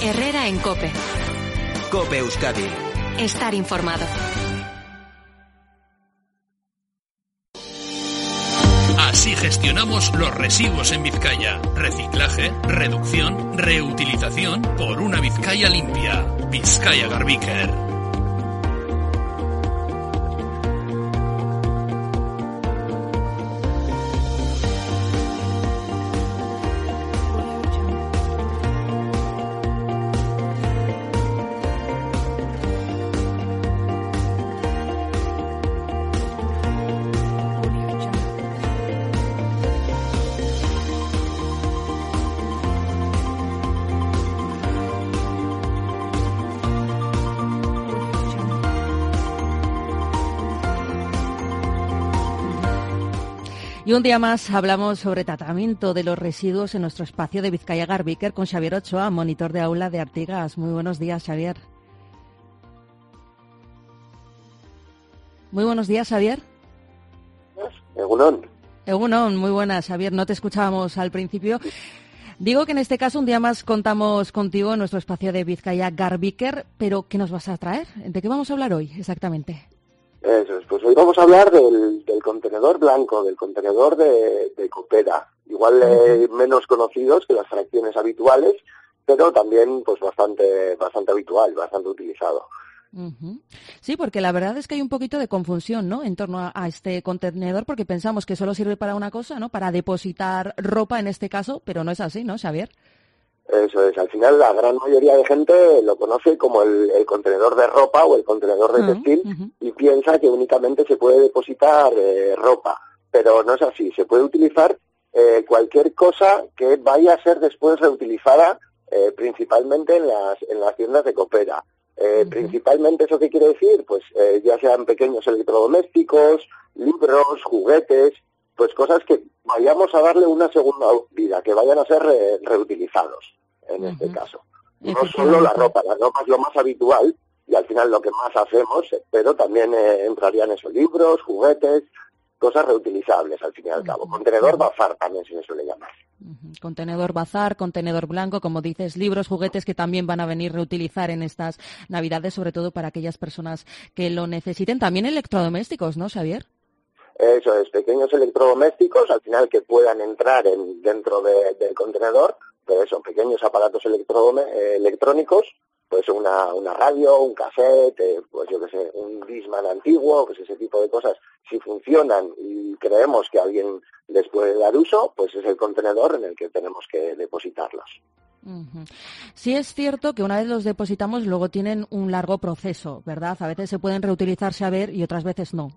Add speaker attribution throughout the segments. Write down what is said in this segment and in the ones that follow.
Speaker 1: Herrera en Cope.
Speaker 2: Cope Euskadi.
Speaker 1: Estar informado.
Speaker 3: Así gestionamos los residuos en Vizcaya. Reciclaje, reducción, reutilización por una Vizcaya limpia. Vizcaya Garbiker.
Speaker 4: Y un día más hablamos sobre tratamiento de los residuos en nuestro espacio de Vizcaya Garbiker con Xavier Ochoa, monitor de aula de Artigas. Muy buenos días, Xavier. Muy buenos días, Xavier.
Speaker 5: Egunon.
Speaker 4: Egunon, muy buenas, Xavier. No te escuchábamos al principio. Digo que en este caso un día más contamos contigo en nuestro espacio de Vizcaya Garbiker, pero ¿qué nos vas a traer? ¿De qué vamos a hablar hoy exactamente?
Speaker 5: Eso es, pues hoy vamos a hablar del, contenedor blanco, del contenedor de, de Coopera. Igual eh, menos conocidos que las fracciones habituales, pero también pues bastante, bastante habitual, bastante utilizado.
Speaker 4: Sí, porque la verdad es que hay un poquito de confusión, ¿no? En torno a, a, este contenedor, porque pensamos que solo sirve para una cosa, ¿no? Para depositar ropa en este caso, pero no es así, ¿no, Xavier?
Speaker 5: Eso es, al final la gran mayoría de gente lo conoce como el, contenedor de ropa o el contenedor de textil y piensa que únicamente se puede depositar eh, ropa, pero no es así, se puede utilizar eh, cualquier cosa que vaya a ser después reutilizada eh, principalmente en las, en las tiendas de copera. Principalmente eso qué quiere decir, pues ya sean pequeños electrodomésticos, libros, juguetes, pues cosas que vayamos a darle una segunda vida, que vayan a ser reutilizados en este caso. No solo la ropa, la ropa es lo más habitual y al final lo que más hacemos, pero también eh, entrarían esos libros, juguetes, cosas reutilizables al fin y al cabo. Contenedor bazar también se le suele llamar.
Speaker 4: Contenedor bazar, contenedor blanco, como dices, libros, juguetes que también van a venir a reutilizar en estas navidades, sobre todo para aquellas personas que lo necesiten. También electrodomésticos, ¿no, Xavier?
Speaker 5: Eso es, pequeños electrodomésticos, al final que puedan entrar en, dentro del contenedor, pero son pequeños aparatos eh, electrónicos, pues una, una radio, un cassette, pues yo qué sé, un Disman antiguo, pues ese tipo de cosas, si funcionan y creemos que alguien les puede dar uso, pues es el contenedor en el que tenemos que depositarlos.
Speaker 4: Sí es cierto que una vez los depositamos luego tienen un largo proceso, ¿verdad? A veces se pueden reutilizarse a ver y otras veces no.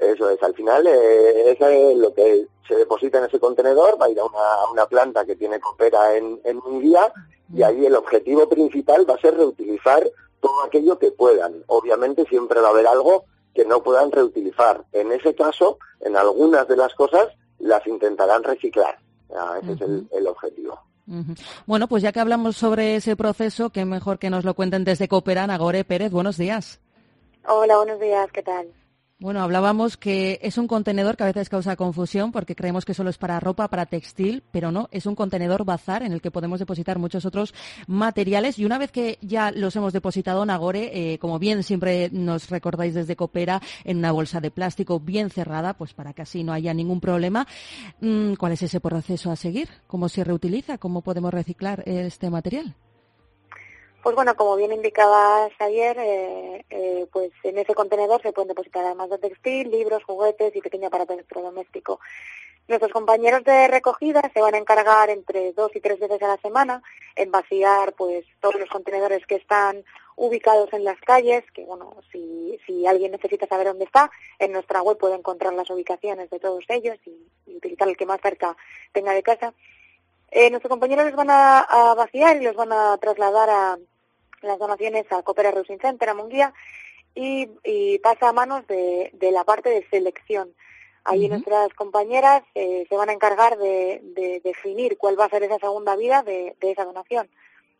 Speaker 5: Eso es, al final eh, es lo que se deposita en ese contenedor va a ir a una, planta que tiene copera en, en un día y ahí el objetivo principal va a ser reutilizar todo aquello que puedan. Obviamente siempre va a haber algo que no puedan reutilizar. En ese caso, en algunas de las cosas las intentarán reciclar. ese es el, objetivo.
Speaker 4: Bueno, pues ya que hablamos sobre ese proceso, qué mejor que nos lo cuenten desde Copera, Nagore Pérez. Buenos días.
Speaker 6: Hola, buenos días, ¿qué tal?
Speaker 4: Bueno, hablábamos que es un contenedor que a veces causa confusión porque creemos que solo es para ropa, para textil, pero no, es un contenedor bazar en el que podemos depositar muchos otros materiales y una vez que ya los hemos depositado en Agore, eh, como bien siempre nos recordáis desde Copera, en una bolsa de plástico bien cerrada, pues para que así no haya ningún problema. Mm, ¿Cuál es ese proceso a seguir? ¿Cómo se reutiliza? ¿Cómo podemos reciclar este material?
Speaker 6: Pues bueno, como bien indicaba ayer, eh, eh, pues en ese contenedor se pueden depositar además de textil, libros, juguetes y pequeño aparato electrodoméstico. Nuestros compañeros de recogida se van a encargar entre dos y tres veces a la semana en vaciar pues todos los contenedores que están ubicados en las calles, que bueno, si, si alguien necesita saber dónde está, en nuestra web puede encontrar las ubicaciones de todos ellos y, utilizar el que más cerca tenga de casa. Eh, nuestros compañeros los van a, vaciar y los van a trasladar a, las donaciones a Coopera Reusing Center, a Munguía, y, pasa a manos de, la parte de selección. Ahí nuestras compañeras eh, se van a encargar de, definir cuál va a ser esa segunda vida de, esa donación,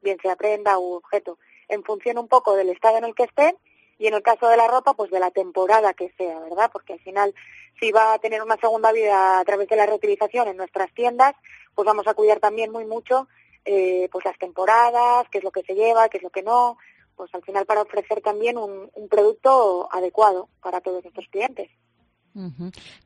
Speaker 6: bien sea prenda u objeto, en función un poco del estado en el que esté y en el caso de la ropa, pues de la temporada que sea, ¿verdad? Porque al final, si va a tener una segunda vida a través de la reutilización en nuestras tiendas, pues vamos a cuidar también muy mucho eh, pues las temporadas, qué es lo que se lleva, qué es lo que no, pues al final para ofrecer también un, un producto adecuado para todos nuestros clientes.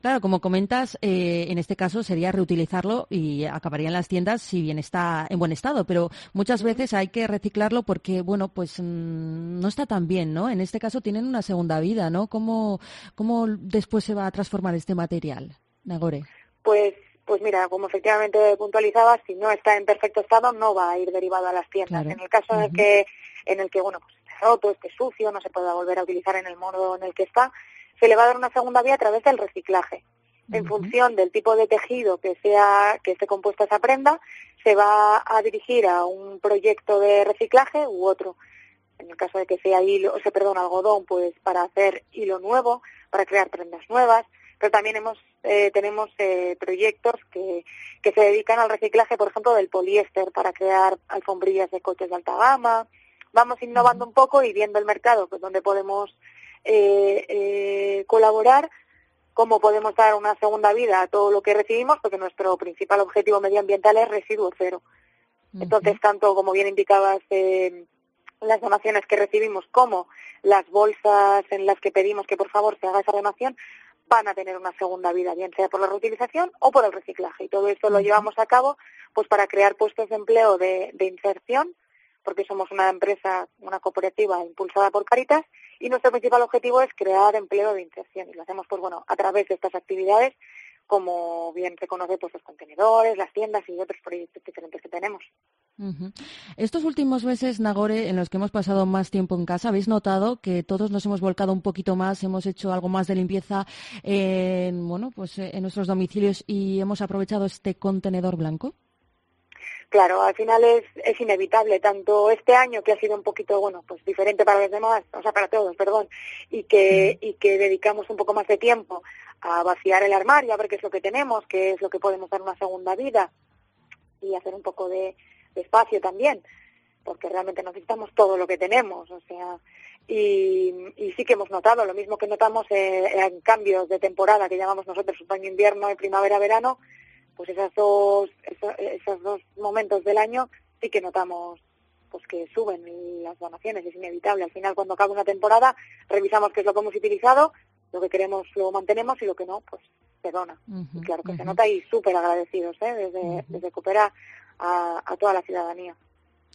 Speaker 4: Claro, como comentas, eh, en este caso sería reutilizarlo y acabaría en las tiendas si bien está en buen estado, pero muchas veces hay que reciclarlo porque, bueno, pues mm, no está tan bien, ¿no? En este caso tienen una segunda vida, ¿no? ¿Cómo, cómo después se va a transformar este material, Nagore?
Speaker 6: Pues pues mira, como efectivamente puntualizabas, si no está en perfecto estado, no va a ir derivado a las tiendas. En el caso en el que, en el que bueno, pues esté roto, esté sucio, no se pueda volver a utilizar en el modo en el que está, se le va a dar una segunda vía a través del reciclaje. En función del tipo de tejido que sea que esté compuesta esa prenda, se va a dirigir a un proyecto de reciclaje u otro. En el caso de que sea hilo, o sea, perdón, algodón, pues para hacer hilo nuevo, para crear prendas nuevas. Pero también hemos, eh, tenemos eh, proyectos que, que se dedican al reciclaje, por ejemplo, del poliéster para crear alfombrillas de coches de alta gama. Vamos innovando un poco y viendo el mercado, pues donde podemos eh, colaborar, cómo podemos dar una segunda vida a todo lo que recibimos, porque nuestro principal objetivo medioambiental es residuo cero. Entonces, tanto como bien indicabas, las donaciones que recibimos como las bolsas en las que pedimos que por favor se haga esa donación, van a tener una segunda vida, bien sea por la reutilización o por el reciclaje. Y todo esto lo llevamos a cabo pues para crear puestos de empleo de, de inserción porque somos una empresa, una cooperativa impulsada por Caritas y nuestro principal objetivo es crear empleo de inserción y lo hacemos pues bueno a través de estas actividades como bien se conoce pues los contenedores, las tiendas y otros proyectos diferentes que tenemos.
Speaker 4: Estos últimos meses, Nagore, en los que hemos pasado más tiempo en casa, ¿habéis notado que todos nos hemos volcado un poquito más, hemos hecho algo más de limpieza en, bueno, pues en nuestros domicilios y hemos aprovechado este contenedor blanco?
Speaker 6: Claro, al final es, es inevitable, tanto este año que ha sido un poquito, bueno, pues diferente para los demás, o sea, para todos, perdón, y que, y que dedicamos un poco más de tiempo a vaciar el armario, a ver qué es lo que tenemos, qué es lo que podemos dar una segunda vida y hacer un poco de, espacio también, porque realmente necesitamos todo lo que tenemos, o sea, y, y sí que hemos notado, lo mismo que notamos eh, en cambios de temporada que llamamos nosotros otoño-invierno y primavera-verano, pues esas dos, esos, dos momentos del año sí que notamos pues que suben las donaciones, es inevitable. Al final, cuando acaba una temporada, revisamos qué es lo que hemos utilizado, lo que queremos lo mantenemos y lo que no, pues y claro que se nota y súper agradecidos ¿eh? desde, desde Coopera a, a toda la ciudadanía.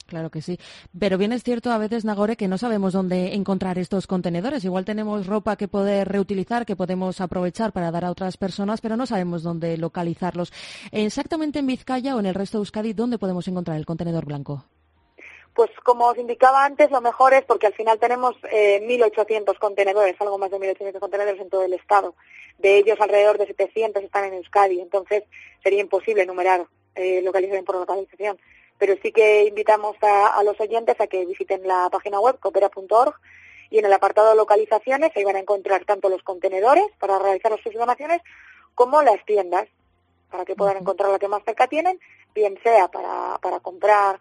Speaker 4: Claro que sí. Pero bien es cierto a veces, Nagore, que no sabemos dónde encontrar estos contenedores. Igual tenemos ropa que poder reutilizar, que podemos aprovechar para dar a otras personas, pero no sabemos dónde localizarlos. Exactamente en Vizcaya o en el resto de Euskadi, ¿dónde podemos encontrar el contenedor blanco?
Speaker 6: Pues como os indicaba antes, lo mejor es porque al final tenemos eh, 1.800 contenedores, algo más de 1.800 contenedores en todo el Estado. De ellos alrededor de 700 están en Euskadi, entonces sería imposible enumerar eh, localización por localización. Pero sí que invitamos a, los oyentes a que visiten la página web coopera.org y en el apartado localizaciones ahí van a encontrar tanto los contenedores para realizar sus donaciones como las tiendas para que puedan encontrar la que más cerca tienen, bien sea para, para comprar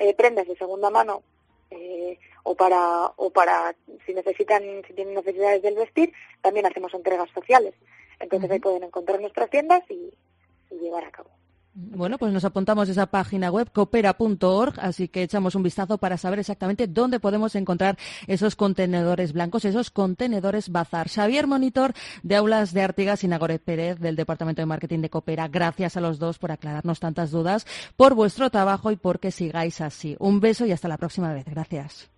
Speaker 6: eh, prendas de segunda mano eh, o para o para si necesitan si tienen necesidades del vestir también hacemos entregas sociales. Entonces ahí pueden encontrar nuestras tiendas y llevar a cabo
Speaker 4: bueno, pues nos apuntamos a esa página web coopera.org, así que echamos un vistazo para saber exactamente dónde podemos encontrar esos contenedores blancos, esos contenedores bazar. Xavier Monitor de Aulas de Artigas y Nagore Pérez del Departamento de Marketing de Coopera. Gracias a los dos por aclararnos tantas dudas, por vuestro trabajo y por que sigáis así. Un beso y hasta la próxima vez. Gracias.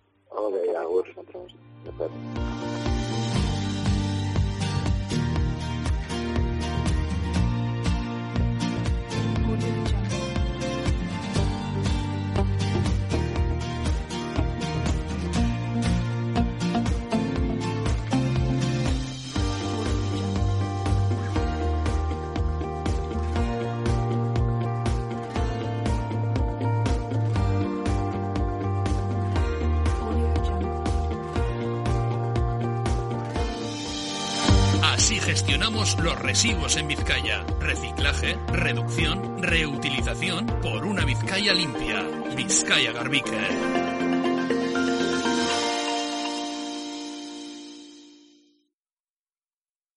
Speaker 3: Así gestionamos los residuos en Vizcaya. Reciclaje, reducción, reutilización por una Vizcaya limpia. Vizcaya Garbique.